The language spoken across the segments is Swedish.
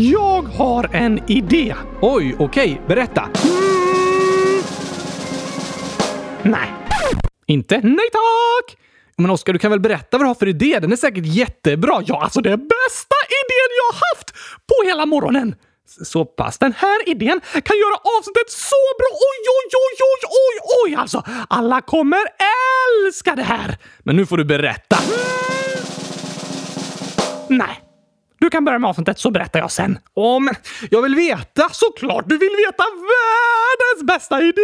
Jag har en idé. Oj, okej. Okay. Berätta. Mm. Nej. Inte? Nej tack! Men Oskar, du kan väl berätta vad du har för idé? Den är säkert jättebra. Ja, alltså det är bästa idén jag haft på hela morgonen. Så pass. Den här idén kan göra avsnittet så bra. Oj, oj, oj, oj, oj, oj! Alltså, alla kommer älska det här. Men nu får du berätta. Nej. Du kan börja med avsnittet så berättar jag sen. Men jag vill veta! Såklart du vill veta världens bästa idé!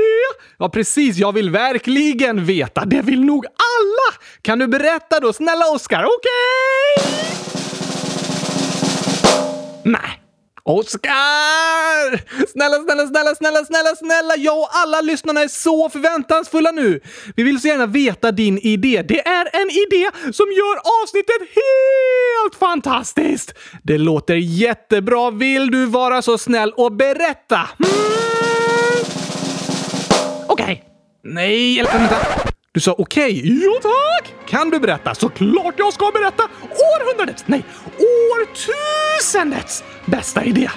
Ja, precis. Jag vill verkligen veta. Det vill nog alla! Kan du berätta då, snälla Oskar? Okej? Okay? Nej. Oskar! Snälla, snälla, snälla, snälla, snälla, snälla! Jag och alla lyssnarna är så förväntansfulla nu! Vi vill så gärna veta din idé. Det är en idé som gör avsnittet helt fantastiskt! Det låter jättebra. Vill du vara så snäll och berätta? Mm. Okej. Okay. Nej, eller vänta. Du sa okej. Okay. Jo tack! Kan du berätta? Såklart jag ska berätta! Århundradets, nej, årtusendets bästa idé.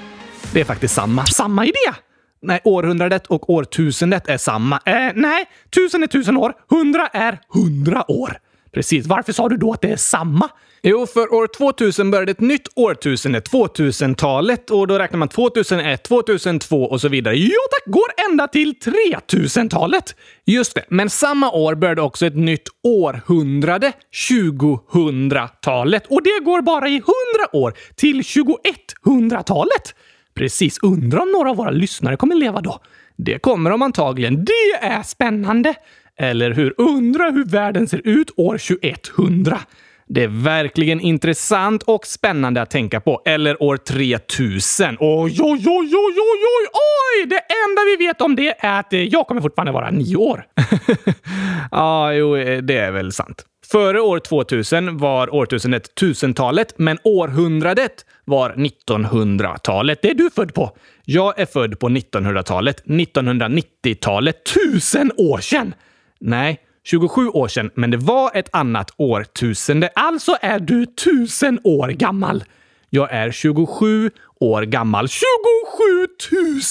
Det är faktiskt samma. Samma idé? Nej, århundradet och årtusendet är samma. Eh, nej, tusen är tusen år, hundra är hundra år. Precis. Varför sa du då att det är samma? Jo, för år 2000 började ett nytt årtusende, 2000-talet, och då räknar man 2001, 2002 och så vidare. Jo tack, går ända till 3000-talet! Just det, men samma år började också ett nytt århundrade, 2000-talet, och det går bara i 100 år till 2100-talet. Precis, undrar om några av våra lyssnare kommer leva då? Det kommer de antagligen. Det är spännande! Eller hur? Undra hur världen ser ut år 2100. Det är verkligen intressant och spännande att tänka på. Eller år 3000. Oj, oj, oj, oj, oj, oj, oj! Det enda vi vet om det är att eh, jag kommer fortfarande vara nio år. ja, jo, eh, det är väl sant. Före år 2000 var årtusendet tusentalet, men århundradet var 1900-talet. Det är du född på. Jag är född på 1900-talet. 1990-talet. Tusen år sedan! Nej, 27 år sedan, men det var ett annat årtusende. Alltså är du tusen år gammal. Jag är 27 år gammal. 27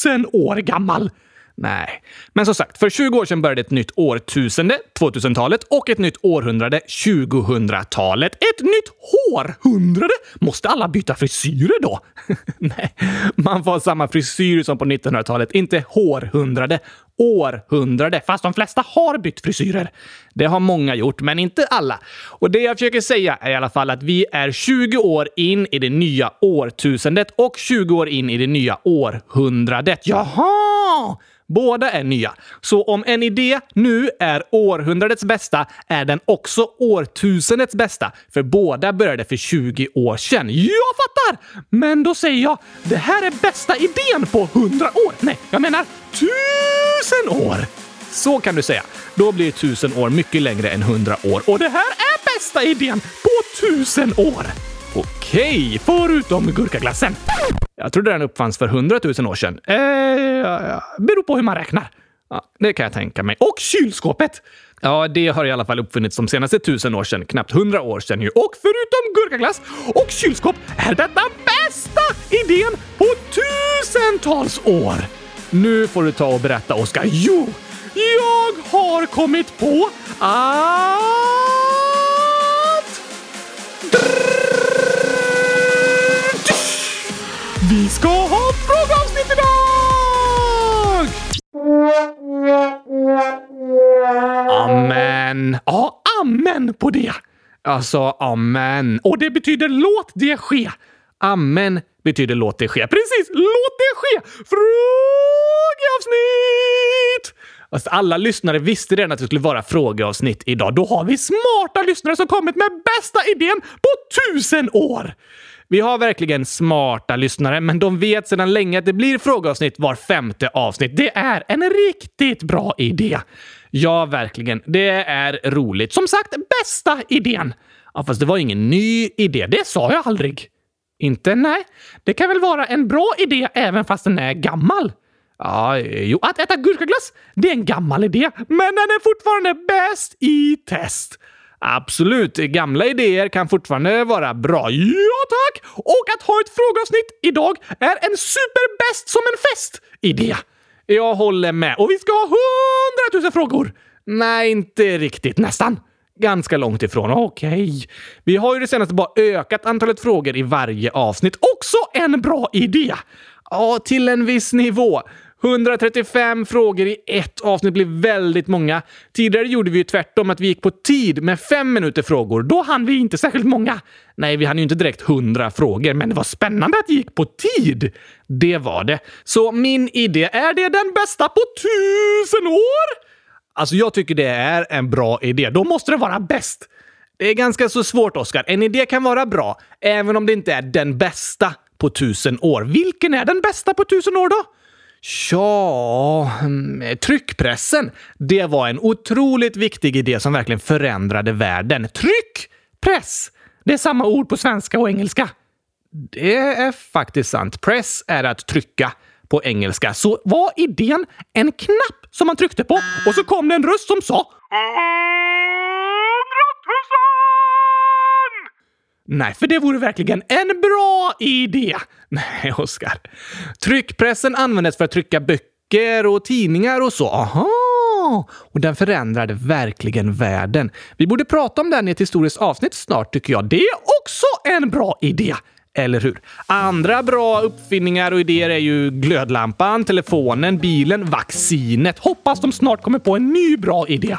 000 år gammal! Nej. Men som sagt, för 20 år sedan började ett nytt årtusende, 2000-talet, och ett nytt århundrade, 2000-talet. Ett nytt hårhundrade? Måste alla byta frisyrer då? Nej, man får ha samma frisyr som på 1900-talet, inte hårhundrade. Århundrade, fast de flesta har bytt frisyrer. Det har många gjort, men inte alla. Och det jag försöker säga är i alla fall att vi är 20 år in i det nya årtusendet och 20 år in i det nya århundradet. Jaha! Båda är nya. Så om en idé nu är århundradets bästa är den också årtusendets bästa. För båda började för 20 år sedan. Jag fattar! Men då säger jag, det här är bästa idén på 100 år. Nej, jag menar tusen Tusen år. Så kan du säga. Då blir tusen år mycket längre än 100 år. Och det här är bästa idén på tusen år. Okej, förutom gurkaglassen. Jag trodde den uppfanns för hundratusen år sedan. Eh, ja, beror på hur man räknar. Ja, det kan jag tänka mig. Och kylskåpet! Ja, det har i alla fall uppfunnits de senaste tusen år sedan, knappt hundra år sedan ju. Och förutom gurkaglass och kylskåp är detta bästa idén på tusentals år! Nu får du ta och berätta, Oskar. Jo, jag har kommit på att... Vi ska ha frågeavsnitt idag! Amen. Ja, amen på det. Alltså, amen. Och det betyder låt det ske. Amen betyder låt det ske. Precis! Låt det ske! Frågeavsnitt! Alltså, alla lyssnare visste redan att det skulle vara frågeavsnitt idag. Då har vi smarta lyssnare som kommit med bästa idén på tusen år! Vi har verkligen smarta lyssnare, men de vet sedan länge att det blir frågeavsnitt var femte avsnitt. Det är en riktigt bra idé. Ja, verkligen. Det är roligt. Som sagt, bästa idén. Ja, fast det var ingen ny idé. Det sa jag aldrig. Inte? Nej. Det kan väl vara en bra idé även fast den är gammal? Ja, jo. Att äta gurkaglass, det är en gammal idé, men den är fortfarande bäst i test. Absolut, gamla idéer kan fortfarande vara bra. Ja, tack! Och att ha ett frågeavsnitt idag är en superbäst som en fest-idé. Jag håller med. Och vi ska ha hundratusen frågor! Nej, inte riktigt. Nästan. Ganska långt ifrån. Okej. Okay. Vi har ju det senaste bara ökat antalet frågor i varje avsnitt. Också en bra idé! Ja, till en viss nivå. 135 frågor i ett avsnitt blir väldigt många. Tidigare gjorde vi ju tvärtom, att vi gick på tid med fem minuter frågor. Då hann vi inte särskilt många. Nej, vi hann ju inte direkt 100 frågor, men det var spännande att det gick på tid. Det var det. Så min idé, är det den bästa på tusen år? Alltså, jag tycker det är en bra idé. Då måste det vara bäst. Det är ganska så svårt, Oskar. En idé kan vara bra, även om det inte är den bästa på tusen år. Vilken är den bästa på tusen år då? Ja, mm, tryckpressen. Det var en otroligt viktig idé som verkligen förändrade världen. Tryckpress! Det är samma ord på svenska och engelska. Det är faktiskt sant. Press är att trycka på engelska. Så var idén en knapp som man tryckte på och så kom det en röst som sa Nej, för det vore verkligen en bra idé. Nej, Oskar. Tryckpressen användes för att trycka böcker och tidningar och så. Aha! Och den förändrade verkligen världen. Vi borde prata om den i ett historiskt avsnitt snart, tycker jag. Det är också en bra idé! Eller hur? Andra bra uppfinningar och idéer är ju glödlampan, telefonen, bilen, vaccinet. Hoppas de snart kommer på en ny bra idé.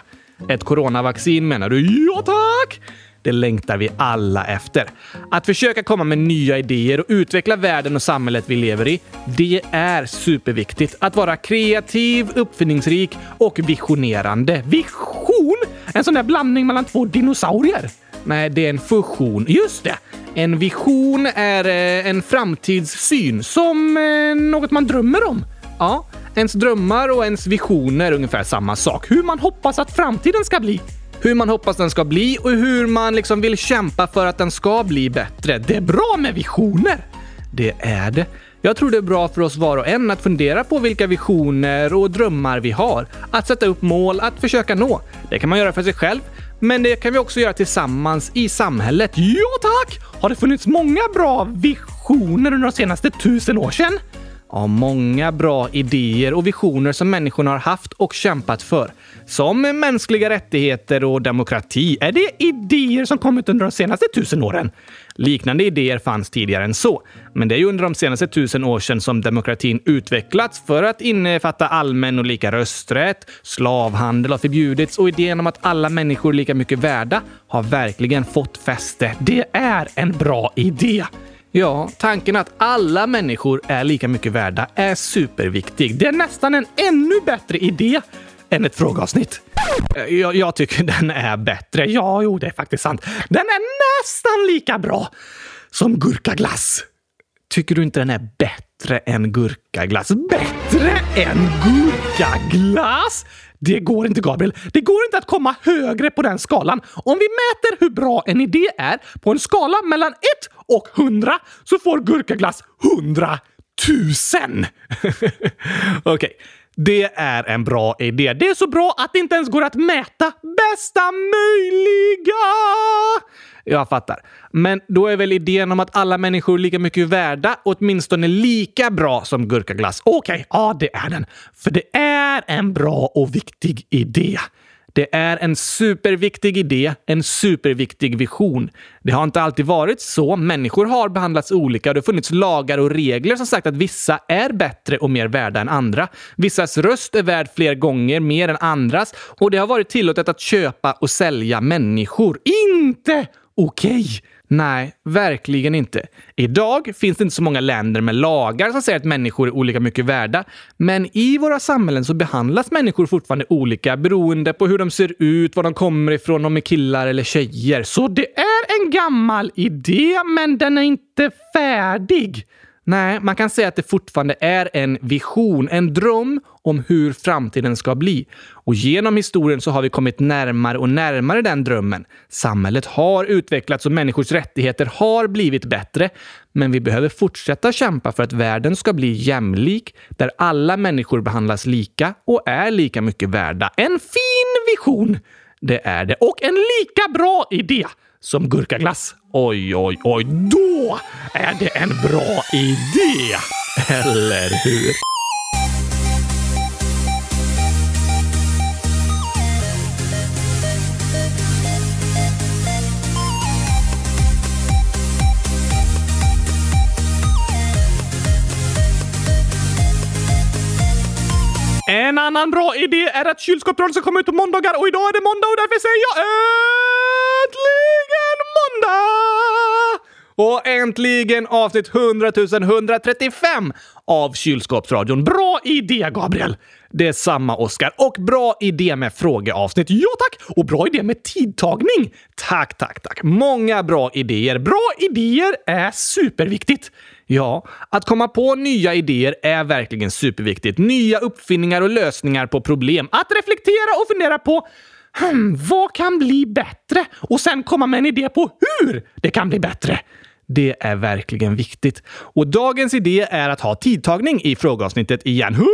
Ett coronavaccin menar du? Ja, tack! Det längtar vi alla efter. Att försöka komma med nya idéer och utveckla världen och samhället vi lever i, det är superviktigt. Att vara kreativ, uppfinningsrik och visionerande. Vision? En sån där blandning mellan två dinosaurier? Nej, det är en fusion. Just det! En vision är eh, en framtidssyn. Som eh, något man drömmer om? Ja, ens drömmar och ens visioner är ungefär samma sak. Hur man hoppas att framtiden ska bli hur man hoppas den ska bli och hur man liksom vill kämpa för att den ska bli bättre. Det är bra med visioner! Det är det. Jag tror det är bra för oss var och en att fundera på vilka visioner och drömmar vi har. Att sätta upp mål att försöka nå. Det kan man göra för sig själv, men det kan vi också göra tillsammans i samhället. Ja tack! Har det funnits många bra visioner under de senaste tusen år sedan? Ja, många bra idéer och visioner som människorna har haft och kämpat för. Som mänskliga rättigheter och demokrati. Är det idéer som kommit under de senaste tusen åren? Liknande idéer fanns tidigare än så. Men det är ju under de senaste tusen åren som demokratin utvecklats för att innefatta allmän och lika rösträtt, slavhandel har förbjudits och idén om att alla människor är lika mycket värda har verkligen fått fäste. Det är en bra idé! Ja, tanken att alla människor är lika mycket värda är superviktig. Det är nästan en ännu bättre idé än ett frågeavsnitt. Eh, jag, jag, tycker den är bättre. Ja, jo, det är faktiskt sant. Den är nästan lika bra som gurkaglass. Tycker du inte den är bättre än gurkaglass? Bättre än gurkaglass? Det går inte, Gabriel. Det går inte att komma högre på den skalan. Om vi mäter hur bra en idé är på en skala mellan 1 och 100 så får gurkaglass 100 000. Okej. Okay. Det är en bra idé. Det är så bra att det inte ens går att mäta bästa möjliga! Jag fattar. Men då är väl idén om att alla människor är lika mycket värda åtminstone lika bra som gurkaglass? Okej, okay, ja det är den. För det är en bra och viktig idé. Det är en superviktig idé, en superviktig vision. Det har inte alltid varit så. Människor har behandlats olika och det har funnits lagar och regler som sagt att vissa är bättre och mer värda än andra. Vissas röst är värd fler gånger mer än andras och det har varit tillåtet att köpa och sälja människor. Inte okej! Okay. Nej, verkligen inte. Idag finns det inte så många länder med lagar som säger att människor är olika mycket värda. Men i våra samhällen så behandlas människor fortfarande olika beroende på hur de ser ut, var de kommer ifrån, om de är killar eller tjejer. Så det är en gammal idé, men den är inte färdig. Nej, man kan säga att det fortfarande är en vision, en dröm om hur framtiden ska bli. Och genom historien så har vi kommit närmare och närmare den drömmen. Samhället har utvecklats och människors rättigheter har blivit bättre. Men vi behöver fortsätta kämpa för att världen ska bli jämlik, där alla människor behandlas lika och är lika mycket värda. En fin vision! Det är det. Och en lika bra idé som gurkaglass. Oj, oj, oj. Då är det en bra idé! Eller hur? En annan bra idé är att kylskåpsradion ska komma ut på måndagar och idag är det måndag och därför säger jag äntligen måndag! Och äntligen avsnitt 100 135 av Kylskåpsradion. Bra idé, Gabriel! Det är samma, Oskar. Och bra idé med frågeavsnitt. Ja, tack! Och bra idé med tidtagning. Tack, tack, tack. Många bra idéer. Bra idéer är superviktigt. Ja, att komma på nya idéer är verkligen superviktigt. Nya uppfinningar och lösningar på problem. Att reflektera och fundera på hmm, vad kan bli bättre? Och sen komma med en idé på hur det kan bli bättre. Det är verkligen viktigt. Och dagens idé är att ha tidtagning i frågeavsnittet igen. 100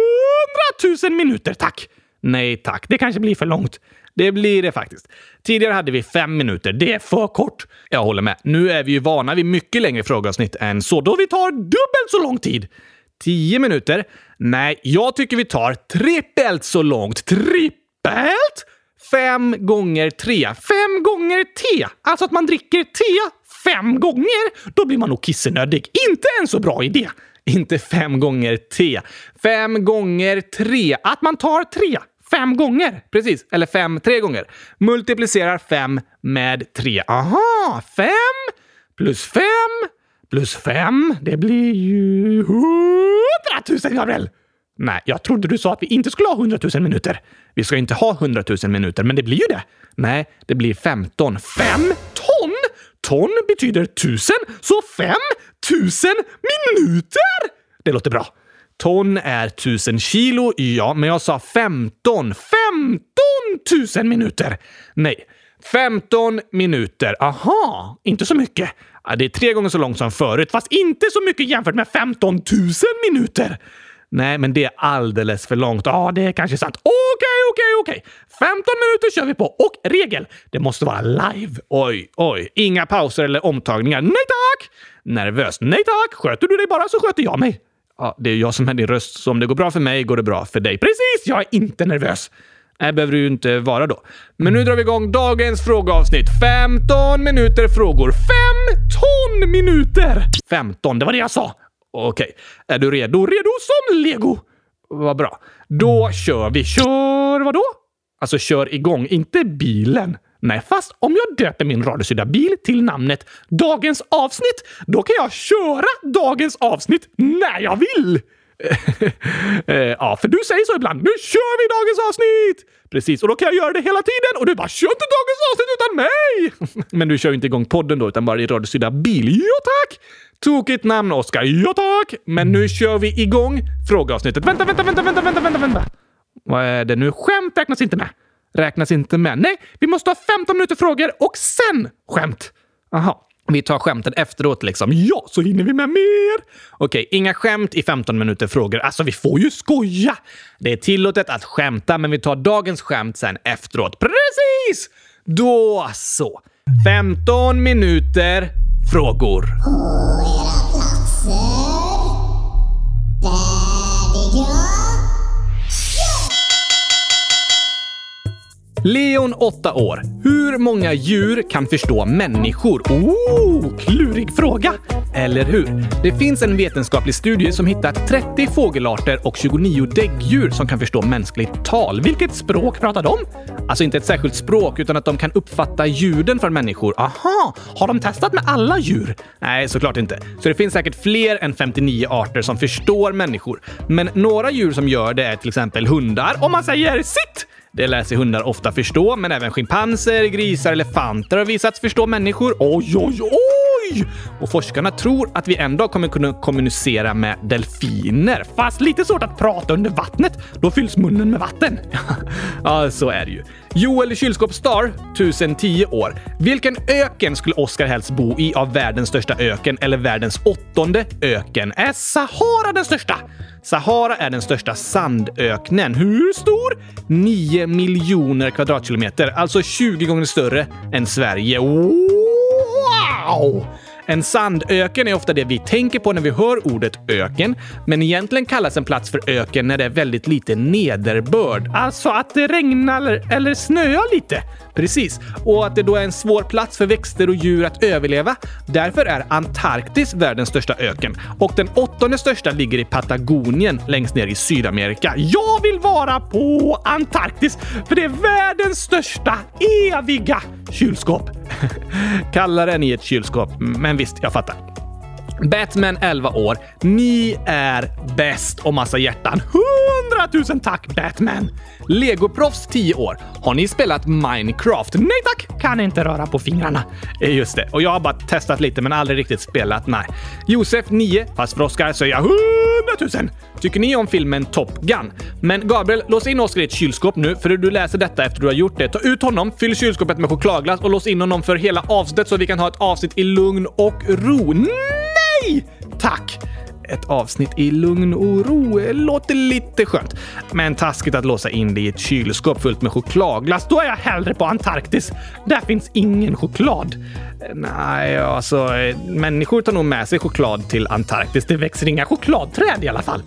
000 minuter, tack! Nej tack, det kanske blir för långt. Det blir det faktiskt. Tidigare hade vi fem minuter. Det är för kort. Jag håller med. Nu är vi ju vana vid mycket längre frågeavsnitt än så, då vi tar dubbelt så lång tid. Tio minuter? Nej, jag tycker vi tar trippelt så långt. Trippelt? Fem gånger tre. Fem gånger te! Alltså att man dricker te fem gånger? Då blir man nog kissenödig. Inte en så bra idé. Inte fem gånger te. Fem gånger tre. Att man tar tre fem gånger. Precis. Eller fem tre gånger. Multiplicerar fem med tre. Aha! Fem plus fem plus fem. Det blir ju hundratusen, Gabriel! Nej, jag trodde du sa att vi inte skulle ha hundratusen minuter. Vi ska inte ha hundratusen minuter, men det blir ju det. Nej, det blir femton. Fem ton? Ton betyder tusen, så fem tusen minuter! Det låter bra. Ton är tusen kilo, ja, men jag sa 15. 15 000 minuter! Nej, 15 minuter. Aha, inte så mycket. Det är tre gånger så långt som förut, fast inte så mycket jämfört med 15 000 minuter. Nej, men det är alldeles för långt. Ja, det är kanske sant. Okej, okej, okej. 15 minuter kör vi på. Och regel, det måste vara live. Oj, oj. Inga pauser eller omtagningar. Nej tack! Nervös. Nej tack! Sköter du dig bara så sköter jag mig. Ja, det är jag som är din röst, så om det går bra för mig går det bra för dig. Precis! Jag är inte nervös. Nej, behöver du ju inte vara då. Men nu drar vi igång dagens frågeavsnitt. 15 minuter frågor. 15 minuter! 15, det var det jag sa. Okej. Är du redo? Redo som lego! Vad bra. Då kör vi. Kör vad då? Alltså kör igång, inte bilen. Nej, fast om jag döper min radiosydda bil till namnet Dagens avsnitt, då kan jag köra dagens avsnitt när jag vill! Eh, ja, för du säger så ibland. Nu kör vi dagens avsnitt! Precis, och då kan jag göra det hela tiden och du bara “Kör inte dagens avsnitt utan mig!” Men du kör ju inte igång podden då, utan bara din radiosydda bil. Ja, tack! Tokigt namn, Oskar. Ja, tack! Men nu kör vi igång frågeavsnittet. Vänta, vänta, vänta, vänta, vänta, vänta, vänta! Vad är det nu? Skämt räknas inte med. Räknas inte med? Nej, vi måste ha 15 minuter frågor och sen skämt. Aha. Vi tar skämten efteråt liksom. Ja, så hinner vi med mer. Okej, inga skämt i 15 minuter frågor. Alltså, vi får ju skoja. Det är tillåtet att skämta, men vi tar dagens skämt sen efteråt. Precis! Då så. 15 minuter frågor. På era platser. Leon, 8 år. Hur många djur kan förstå människor? Oh, klurig fråga! Eller hur? Det finns en vetenskaplig studie som hittat 30 fågelarter och 29 däggdjur som kan förstå mänskligt tal. Vilket språk pratar de? Alltså inte ett särskilt språk, utan att de kan uppfatta ljuden från människor. Aha! Har de testat med alla djur? Nej, såklart inte. Så det finns säkert fler än 59 arter som förstår människor. Men några djur som gör det är till exempel hundar. Om man säger sitt! Det lär sig hundar ofta förstå, men även schimpanser, grisar, elefanter har visats förstå människor. Oj, oj, oj! Och forskarna tror att vi en dag kommer kunna kommunicera med delfiner. Fast lite svårt att prata under vattnet. Då fylls munnen med vatten. ja, så är det ju. Joel Kylskåpsstar, 1010 år. Vilken öken skulle Oscar helst bo i av världens största öken eller världens åttonde öken? Är Sahara den största? Sahara är den största sandöknen. Hur stor? 9 miljoner kvadratkilometer, alltså 20 gånger större än Sverige. Wow! En sandöken är ofta det vi tänker på när vi hör ordet öken, men egentligen kallas en plats för öken när det är väldigt lite nederbörd. Alltså att det regnar eller, eller snöar lite. Precis, och att det då är en svår plats för växter och djur att överleva. Därför är Antarktis världens största öken och den åttonde största ligger i Patagonien längst ner i Sydamerika. Jag vill vara på Antarktis för det är världens största eviga kylskåp. Kallare än i ett kylskåp, men visst, jag fattar. Batman 11 år. Ni är bäst och massa hjärtan. Hundratusen tack Batman! Legoproffs 10 år. Har ni spelat Minecraft? Nej tack! Kan inte röra på fingrarna. Eh, just det. Och jag har bara testat lite men aldrig riktigt spelat. Nej. Josef 9. Fast för Oscar så är jag 100 000. Tycker ni om filmen Top Gun? Men Gabriel, lås in Oscar i ett kylskåp nu för du läser detta efter du har gjort det. Ta ut honom, fyll kylskåpet med chokladglass och lås in honom för hela avsnittet så vi kan ha ett avsnitt i lugn och ro. Nej! Tack! Ett avsnitt i lugn och ro låter lite skönt. Men taskigt att låsa in det i ett kylskåp fullt med chokladglass. Då är jag hellre på Antarktis. Där finns ingen choklad. Nej, alltså människor tar nog med sig choklad till Antarktis. Det växer inga chokladträd i alla fall.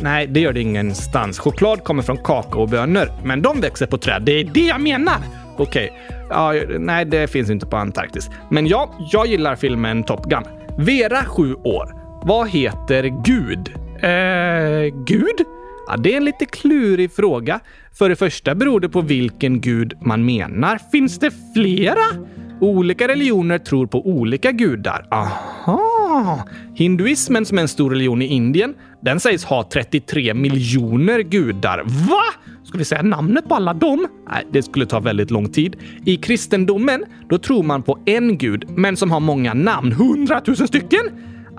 Nej, det gör det ingenstans. Choklad kommer från kakaobönor, men de växer på träd. Det är det jag menar. Okej. Ja, nej, det finns inte på Antarktis. Men ja, jag gillar filmen Top Gun. Vera, 7 år. Vad heter Gud? Eh, Gud? Ja, det är en lite klurig fråga. För det första beror det på vilken gud man menar. Finns det flera? Olika religioner tror på olika gudar. Aha! Hinduismen, som är en stor religion i Indien, den sägs ha 33 miljoner gudar. Va? Ska vi säga namnet på alla dem? Nej, det skulle ta väldigt lång tid. I kristendomen, då tror man på en gud, men som har många namn. Hundratusen stycken?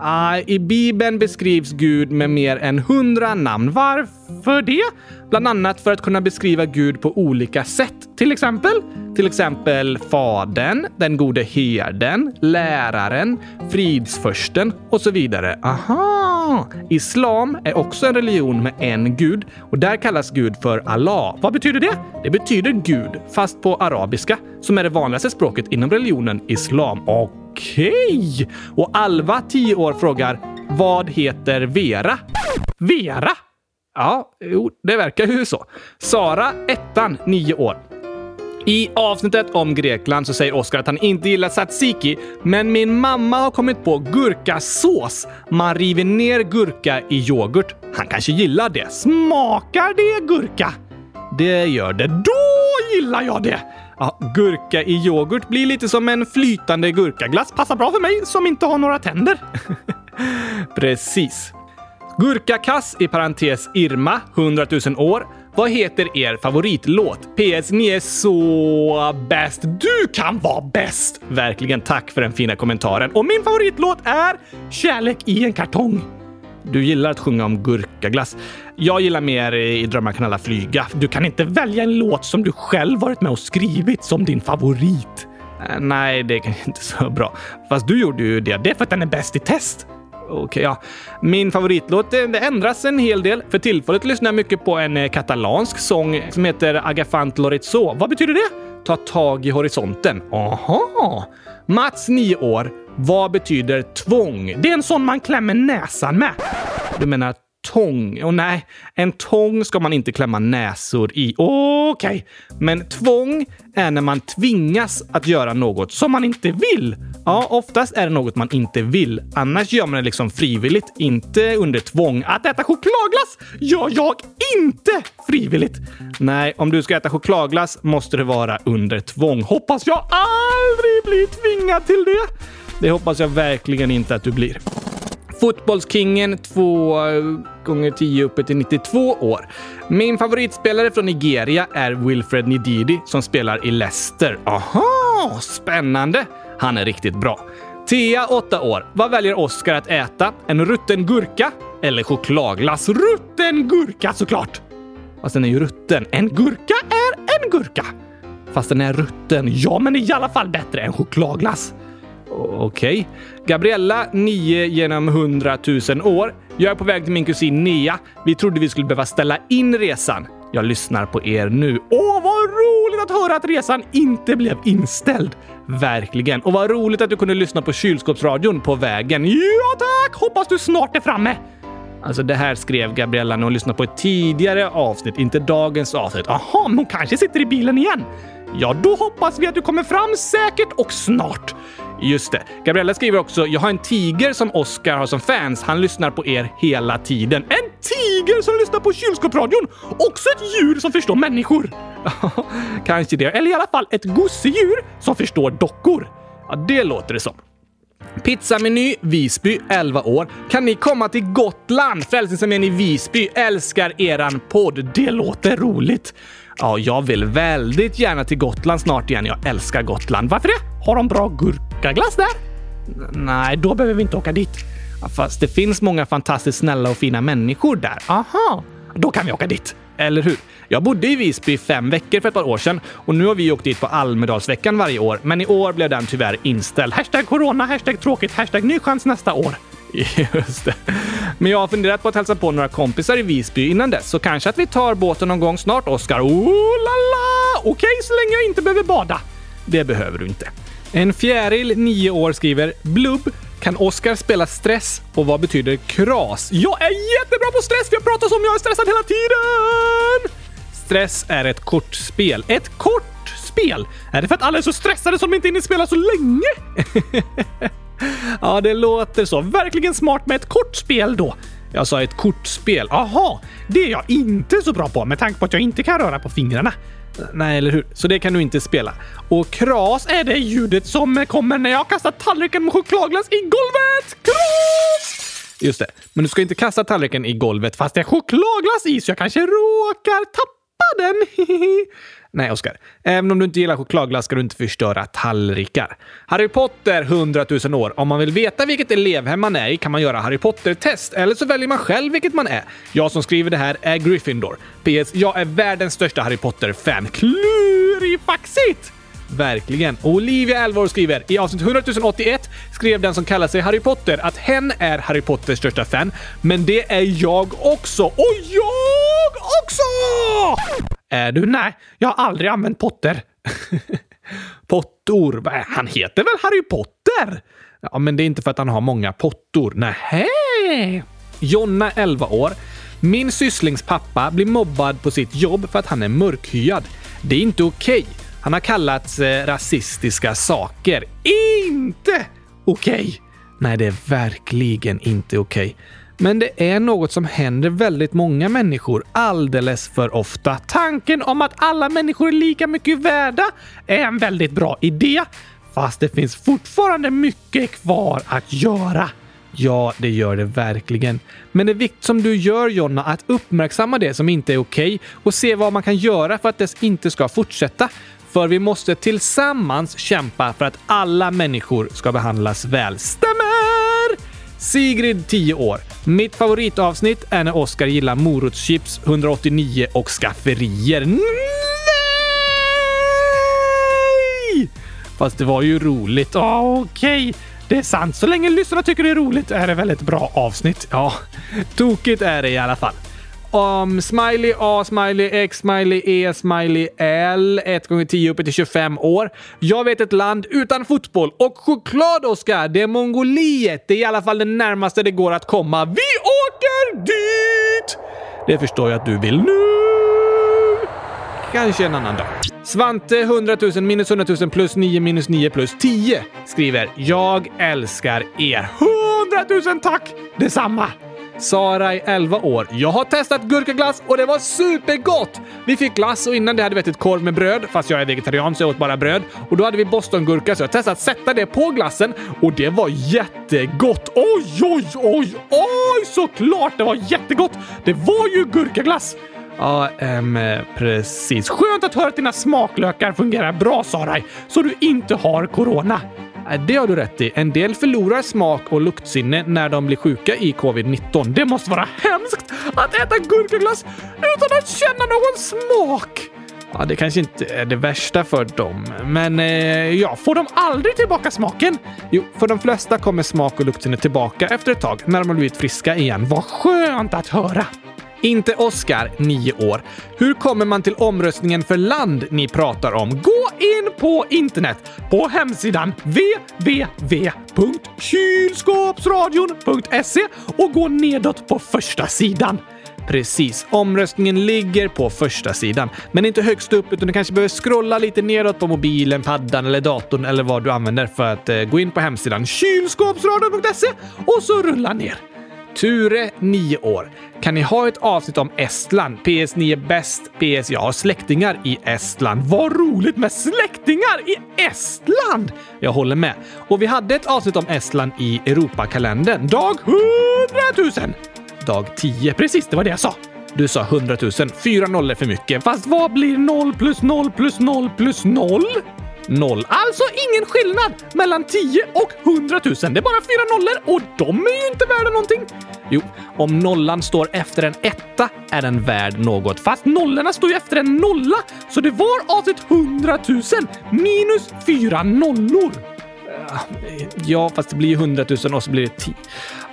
Ah, I Bibeln beskrivs Gud med mer än hundra namn. Varför det? Bland annat för att kunna beskriva Gud på olika sätt. Till exempel? Till exempel Fadern, den gode herden, läraren, fridsförsten och så vidare. Aha! Ah, islam är också en religion med en gud och där kallas Gud för Allah. Vad betyder det? Det betyder Gud, fast på arabiska, som är det vanligaste språket inom religionen islam. Okej! Och Alva, 10 år, frågar vad heter Vera? Vera? Ja, jo, det verkar ju så. Sara, ettan, 9 år. I avsnittet om Grekland så säger Oskar att han inte gillar tzatziki, men min mamma har kommit på gurkasås. Man river ner gurka i yoghurt. Han kanske gillar det. Smakar det gurka? Det gör det. Då gillar jag det! Ja, gurka i yoghurt blir lite som en flytande gurkaglass. Passar bra för mig som inte har några tänder. Precis. Gurkakass i parentes Irma, 100 000 år. Vad heter er favoritlåt? PS, ni är så bäst. Du kan vara bäst! Verkligen tack för den fina kommentaren. Och min favoritlåt är Kärlek i en kartong. Du gillar att sjunga om gurkaglass. Jag gillar mer I drömmar kan alla flyga. Du kan inte välja en låt som du själv varit med och skrivit som din favorit. Äh, nej, det är inte så bra. Fast du gjorde ju det. Det är för att den är bäst i test. Okej, ja. Min favoritlåt det, ändras en hel del. För tillfället lyssnar jag mycket på en eh, katalansk sång som heter Agafant Lorizo. Vad betyder det? Ta tag i horisonten. Aha! Mats, 9 år. Vad betyder tvång? Det är en sån man klämmer näsan med. Du menar tång? Och nej, en tång ska man inte klämma näsor i. Okej. Men tvång är när man tvingas att göra något som man inte vill. Ja, oftast är det något man inte vill. Annars gör man det liksom frivilligt, inte under tvång. Att äta chokladglass gör jag inte frivilligt. Nej, om du ska äta chokladglass måste det vara under tvång. Hoppas jag aldrig blir tvingad till det. Det hoppas jag verkligen inte att du blir. Fotbollskingen 2 eh, gånger 10 uppe till 92 år. Min favoritspelare från Nigeria är Wilfred Ndidi som spelar i Leicester. Aha, spännande! Han är riktigt bra. Tia, 8 år. Vad väljer Oscar att äta? En rutten gurka eller chokladglass? Rutten gurka såklart! Fast den är ju rutten. En gurka är en gurka. Fast den är rutten. Ja, men i alla fall bättre än chokladglass. Okej. Gabriella, 9 genom 100 000 år. Jag är på väg till min kusin Nea. Vi trodde vi skulle behöva ställa in resan. Jag lyssnar på er nu. Åh, vad roligt att höra att resan inte blev inställd! Verkligen. Och vad roligt att du kunde lyssna på kylskåpsradion på vägen. Ja tack! Hoppas du snart är framme! Alltså det här skrev Gabriella när hon lyssnade på ett tidigare avsnitt, inte dagens avsnitt. Jaha, men hon kanske sitter i bilen igen? Ja, då hoppas vi att du kommer fram säkert och snart. Just det. Gabriella skriver också “Jag har en tiger som Oscar har som fans. Han lyssnar på er hela tiden.” En tiger som lyssnar på kylskåpsradion! Också ett djur som förstår människor! Kanske det. Eller i alla fall ett gosedjur som förstår dockor. Ja, det låter det som. Pizzameny Visby, 11 år. Kan ni komma till Gotland? Frälsningsarmén i Visby älskar eran podd. Det låter roligt. Ja, jag vill väldigt gärna till Gotland snart igen. Jag älskar Gotland. Varför det? Har de bra gurkaglass där? Nej, då behöver vi inte åka dit. Fast det finns många fantastiskt snälla och fina människor där. Aha, då kan vi åka dit. Eller hur? Jag bodde i Visby fem veckor för ett par år sedan och nu har vi åkt dit på Almedalsveckan varje år. Men i år blev den tyvärr inställd. Hashtag corona, hashtag tråkigt, hashtag ny chans nästa år. Just det. Men jag har funderat på att hälsa på några kompisar i Visby innan dess, så kanske att vi tar båten någon gång snart, Oskar. Oh la la! Okej, okay, så länge jag inte behöver bada. Det behöver du inte. En fjäril, nio år, skriver “Blubb, kan Oskar spela stress och vad betyder kras? Jag är jättebra på stress! för jag pratar om jag är stressad hela tiden! Stress är ett kortspel. Ett kortspel? Är det för att alla är så stressade som de inte hinner spela så länge? ja, det låter så. Verkligen smart med ett kortspel då. Jag sa ett kortspel. Aha, det är jag inte så bra på med tanke på att jag inte kan röra på fingrarna. Nej, eller hur? Så det kan du inte spela. Och kras är det ljudet som kommer när jag kastar tallriken med chokladglass i golvet! Kras! Just det. Men du ska inte kasta tallriken i golvet fast det är chokladglass i så jag kanske råkar tappa den. Nej, Oskar. Även om du inte gillar chokladglass ska du inte förstöra tallrikar. Harry Potter 100 000 år. Om man vill veta vilket elevhem man är i kan man göra Harry Potter-test, eller så väljer man själv vilket man är. Jag som skriver det här är Gryffindor. PS. Jag är världens största Harry Potter-fan. Klurifaxigt! Verkligen. Olivia, 11 år, skriver i avsnitt 100 081 skrev den som kallar sig Harry Potter att hen är Harry Potters största fan, men det är jag också. Och jag också! Är du? Nej, jag har aldrig använt Potter. Pottor? Han heter väl Harry Potter? Ja, men det är inte för att han har många pottor. Nähä! Jonna, 11 år. Min sysslings pappa blir mobbad på sitt jobb för att han är mörkhyad. Det är inte okej. Okay. Han har kallats eh, rasistiska saker. Inte okej! Okay. Nej, det är verkligen inte okej. Okay. Men det är något som händer väldigt många människor alldeles för ofta. Tanken om att alla människor är lika mycket värda är en väldigt bra idé, fast det finns fortfarande mycket kvar att göra. Ja, det gör det verkligen. Men det är viktigt som du gör Jonna att uppmärksamma det som inte är okej okay och se vad man kan göra för att det inte ska fortsätta. För vi måste tillsammans kämpa för att alla människor ska behandlas väl. Stämmer! Sigrid, 10 år. Mitt favoritavsnitt är när Oskar gillar morotschips, 189 och skafferier. Nej! Fast det var ju roligt. Oh, Okej, okay. det är sant. Så länge lyssnarna tycker det är roligt är det väldigt bra avsnitt. Ja, tokigt är det i alla fall. Um, smiley A, smiley X, smiley E, smiley L. 1 gånger 10 uppe till 25 år. Jag vet ett land utan fotboll och choklad, Oskar. Det är Mongoliet. Det är i alla fall det närmaste det går att komma. Vi åker dit! Det förstår jag att du vill nu. Kanske en annan dag. Svante 100 000 minus 100 000 plus 9 minus 9 plus 10 skriver “Jag älskar er”. 100 000 tack! Detsamma! Sara är 11 år. Jag har testat gurkaglass och det var supergott! Vi fick glass och innan det hade vi ätit korv med bröd, fast jag är vegetarian så jag åt bara bröd. Och då hade vi bostongurka så jag testade att sätta det på glassen och det var jättegott! Oj, oj, oj, oj! Såklart det var jättegott! Det var ju gurkaglass! Ja, ähm, precis. Skönt att höra att dina smaklökar fungerar bra, Saraj, så du inte har corona. Det har du rätt i. En del förlorar smak och luktsinne när de blir sjuka i covid-19. Det måste vara hemskt att äta gurkaglass utan att känna någon smak! Ja, det kanske inte är det värsta för dem, men eh, ja, får de aldrig tillbaka smaken? Jo, för de flesta kommer smak och luktsinne tillbaka efter ett tag när de har blivit friska igen. Vad skönt att höra! Inte Oskar, 9 år. Hur kommer man till omröstningen för land ni pratar om? Gå in på internet på hemsidan www.kylskåpsradion.se och gå nedåt på första sidan. Precis, omröstningen ligger på första sidan, men inte högst upp utan du kanske behöver scrolla lite nedåt på mobilen, paddan eller datorn eller vad du använder för att eh, gå in på hemsidan kylskåpsradion.se och så rulla ner. Ture, 9 år. Kan ni ha ett avsnitt om Estland? PS9 är bäst. PS jag har släktingar i Estland. Vad roligt med släktingar i Estland! Jag håller med. Och vi hade ett avsnitt om Estland i Europakalendern. Dag 100 000! Dag 10. Precis, det var det jag sa. Du sa 100 000. Fyra nollor för mycket. Fast vad blir 0 plus 0 plus 0 plus 0? Noll. Alltså ingen skillnad mellan 10 och 100 000. Det är bara fyra nollor och de är ju inte värda någonting. Jo, om nollan står efter en etta är den värd något. Fast nollorna står ju efter en nolla, så det var avsett 100 000 minus fyra nollor. Ja, fast det blir ju 100 000 och så blir det 10.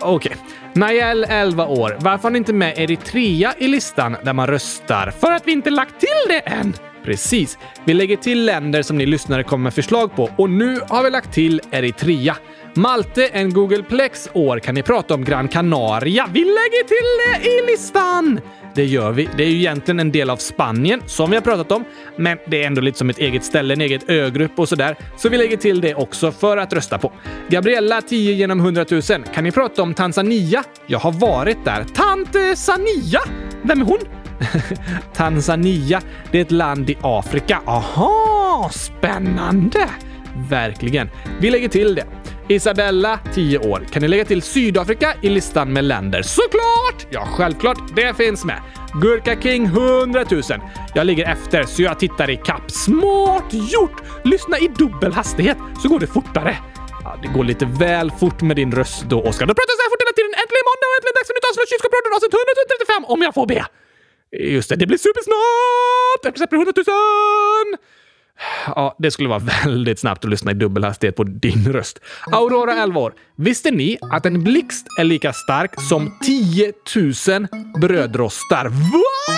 Okej. Okay. Nael, 11 år. Varför har ni inte med Eritrea i listan där man röstar? För att vi inte lagt till det än! Precis. Vi lägger till länder som ni lyssnare kommer med förslag på och nu har vi lagt till Eritrea. Malte, en Googleplex år kan ni prata om Gran Canaria. Vi lägger till det i listan! Det gör vi. Det är ju egentligen en del av Spanien, som vi har pratat om, men det är ändå lite som ett eget ställe, en egen ögrupp och sådär. Så vi lägger till det också för att rösta på. Gabriella, 10 genom 100 000. Kan ni prata om Tanzania? Jag har varit där. Tante Sania? Vem är hon? Tanzania, det är ett land i Afrika. Aha, spännande! Verkligen. Vi lägger till det. Isabella, 10 år. Kan ni lägga till Sydafrika i listan med länder? Såklart! Ja, självklart. Det finns med. Gurka King 100 000. Jag ligger efter så jag tittar i kapp. Smart gjort! Lyssna i dubbel hastighet så går det fortare. Ja, det går lite väl fort med din röst då, Oskar. Då pratar jag så här fort hela tiden. Äntligen måndag och äntligen dags för nytt avsnitt av Kylskåpsradion avsnitt 135 om jag får be. Just det, det blir supersnabbt! Efter släpper 100 000! Ja, det skulle vara väldigt snabbt att lyssna i dubbelhastighet på din röst. Aurora 11 år. Visste ni att en blixt är lika stark som 10 000 brödrostar? Va?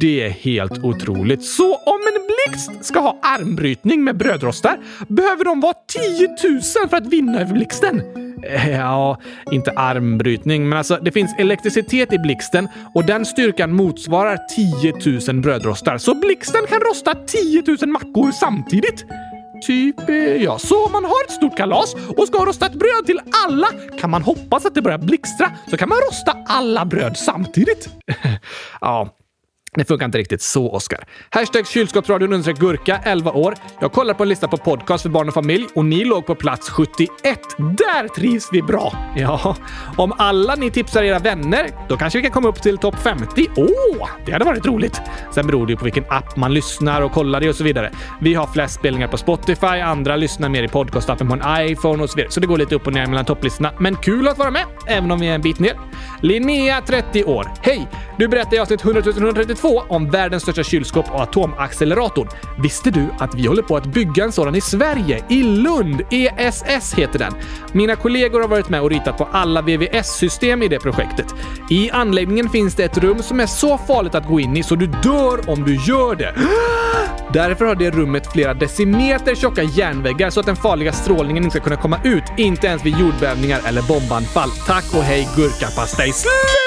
Det är helt otroligt. Så om en blixt ska ha armbrytning med brödrostar behöver de vara 10 000 för att vinna över blixten. Eh, ja, inte armbrytning, men alltså det finns elektricitet i blixten och den styrkan motsvarar 10 000 brödrostar. Så blixten kan rosta 10 000 mackor samtidigt. Typ, eh, ja. Så om man har ett stort kalas och ska rosta ett bröd till alla kan man hoppas att det börjar blixtra så kan man rosta alla bröd samtidigt. ja, det funkar inte riktigt så, Oskar. Hashtag kylskåpsradion understreck gurka, 11 år. Jag kollar på en lista på podcast för barn och familj och ni låg på plats 71. Där trivs vi bra! Ja, om alla ni tipsar era vänner, då kanske vi kan komma upp till topp 50. Åh, oh, det hade varit roligt! Sen beror det ju på vilken app man lyssnar och kollar i och så vidare. Vi har flest spelningar på Spotify, andra lyssnar mer i podcastappen på en iPhone och så vidare. Så det går lite upp och ner mellan topplistorna. Men kul att vara med, även om vi är en bit ner. Linnea, 30 år. Hej! Du berättade i avsnitt 100 132 om världens största kylskåp och atomacceleratorn. Visste du att vi håller på att bygga en sådan i Sverige? I Lund! ESS heter den. Mina kollegor har varit med och ritat på alla VVS-system i det projektet. I anläggningen finns det ett rum som är så farligt att gå in i så du dör om du gör det. Därför har det rummet flera decimeter tjocka järnväggar så att den farliga strålningen inte ska kunna komma ut, inte ens vid jordbävningar eller bombanfall. Tack och hej gurkapastej. Slut!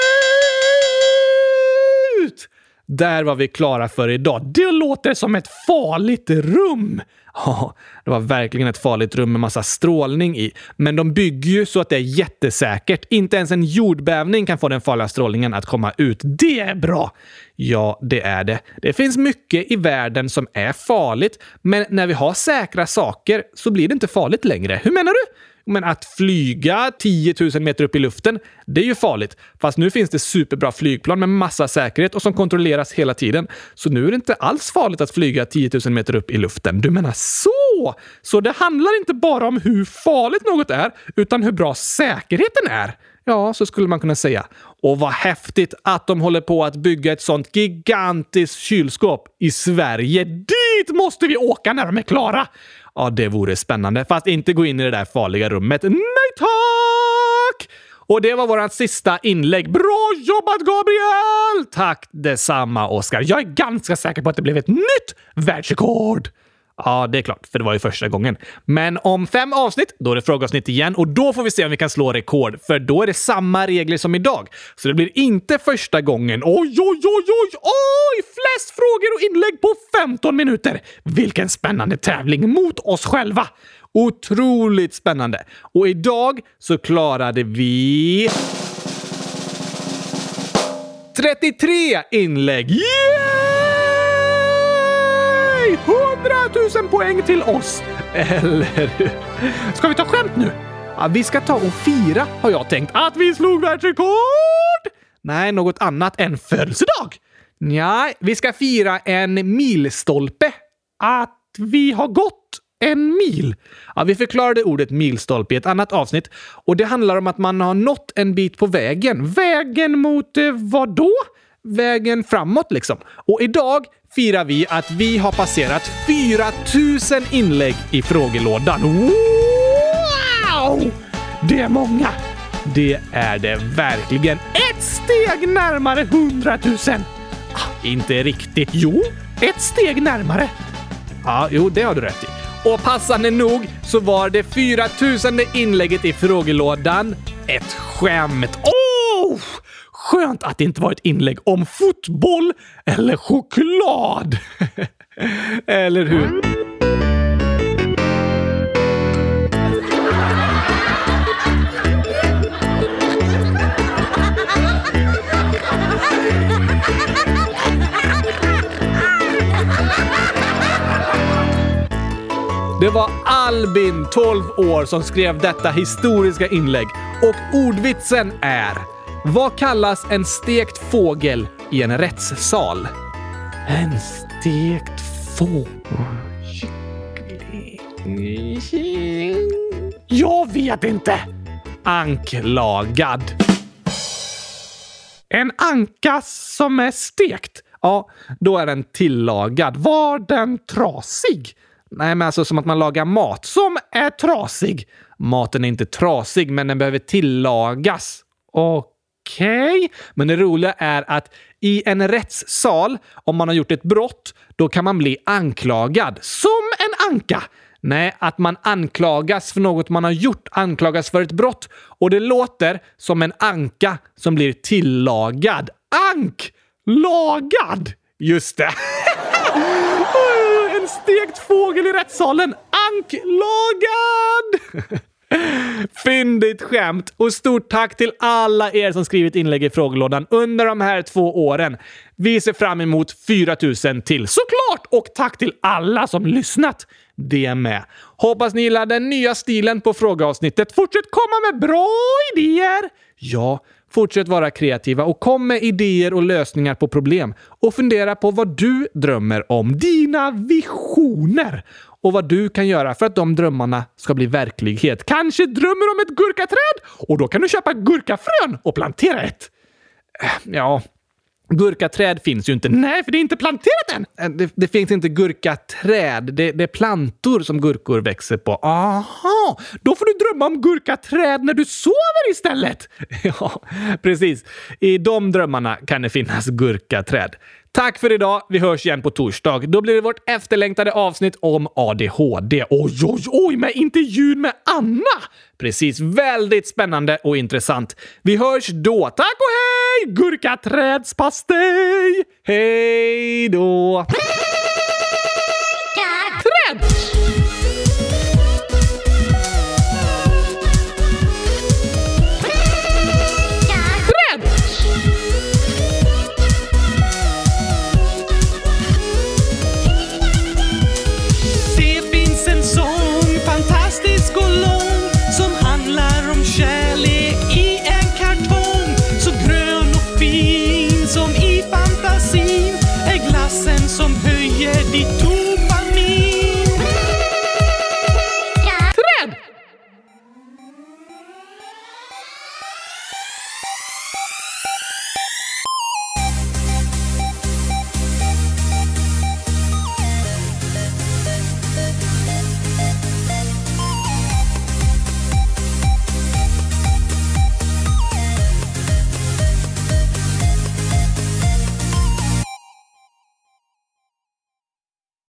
Där var vi klara för idag. Det låter som ett farligt rum! Ja, det var verkligen ett farligt rum med massa strålning i. Men de bygger ju så att det är jättesäkert. Inte ens en jordbävning kan få den farliga strålningen att komma ut. Det är bra! Ja, det är det. Det finns mycket i världen som är farligt, men när vi har säkra saker så blir det inte farligt längre. Hur menar du? Men att flyga 10 000 meter upp i luften, det är ju farligt. Fast nu finns det superbra flygplan med massa säkerhet och som kontrolleras hela tiden. Så nu är det inte alls farligt att flyga 10 000 meter upp i luften. Du menar så? Så det handlar inte bara om hur farligt något är, utan hur bra säkerheten är? Ja, så skulle man kunna säga. Och vad häftigt att de håller på att bygga ett sånt gigantiskt kylskåp i Sverige. Dit måste vi åka när de är klara! Ja, det vore spännande. Fast inte gå in i det där farliga rummet. Nej tack! Och det var vårt sista inlägg. Bra jobbat Gabriel! Tack detsamma Oskar. Jag är ganska säker på att det blev ett nytt världsrekord. Ja, det är klart, för det var ju första gången. Men om fem avsnitt, då är det frågeavsnitt igen och då får vi se om vi kan slå rekord, för då är det samma regler som idag. Så det blir inte första gången. Oj, oj, oj, oj, oj! Flest frågor och inlägg på 15 minuter! Vilken spännande tävling mot oss själva! Otroligt spännande! Och idag så klarade vi... 33 inlägg! Yay! 100 000 poäng till oss! Eller hur? Ska vi ta skämt nu? Ja, vi ska ta och fira, har jag tänkt. Att vi slog världsrekord! Nej, något annat än födelsedag. Nej, vi ska fira en milstolpe. Att vi har gått en mil. Ja, vi förklarade ordet milstolpe i ett annat avsnitt och det handlar om att man har nått en bit på vägen. Vägen mot eh, vad då? Vägen framåt liksom. Och idag firar vi att vi har passerat 4000 inlägg i frågelådan. Wow! Det är många. Det är det verkligen. Ett steg närmare 100 000. Ah, inte riktigt. Jo, ett steg närmare. Ja, jo, det har du rätt i. Och passande nog så var det 4000 inlägget i frågelådan ett skämt. Oh! Skönt att det inte var ett inlägg om fotboll eller choklad. eller hur? Det var Albin, 12 år, som skrev detta historiska inlägg. Och ordvitsen är vad kallas en stekt fågel i en rättssal? En stekt fågel... Jag vet inte! Anklagad. En anka som är stekt? Ja, då är den tillagad. Var den trasig? Nej, men alltså som att man lagar mat. Som är trasig? Maten är inte trasig, men den behöver tillagas. Okej. Okej, okay. men det roliga är att i en rättssal, om man har gjort ett brott, då kan man bli anklagad. Som en anka! Nej, att man anklagas för något man har gjort, anklagas för ett brott. Och det låter som en anka som blir tillagad. Ank! Lagad! Just det. en stekt fågel i rättssalen. Anklagad! Fyndigt skämt! Och stort tack till alla er som skrivit inlägg i frågelådan under de här två åren. Vi ser fram emot 4000 till såklart! Och tack till alla som lyssnat. Det med. Hoppas ni gillar den nya stilen på frågeavsnittet. Fortsätt komma med bra idéer! Ja, fortsätt vara kreativa och kom med idéer och lösningar på problem. Och fundera på vad du drömmer om. Dina visioner! Och vad du kan göra för att de drömmarna ska bli verklighet. Kanske drömmer om ett gurkaträd och då kan du köpa gurkafrön och plantera ett. Äh, ja, Gurkaträd finns ju inte. Nej, för det är inte planterat än! Äh, det, det finns inte gurkaträd. Det, det, är plantor som gurkor växer på. Aha! Då får du drömma om gurkaträd när du sover istället! ja, precis. I de drömmarna kan det finnas gurkaträd. Tack för idag. Vi hörs igen på torsdag. Då blir det vårt efterlängtade avsnitt om ADHD. Oj, oj, oj, med intervjun med Anna! Precis. Väldigt spännande och intressant. Vi hörs då. Tack och hej! Gurkaträdspastej! Hej då!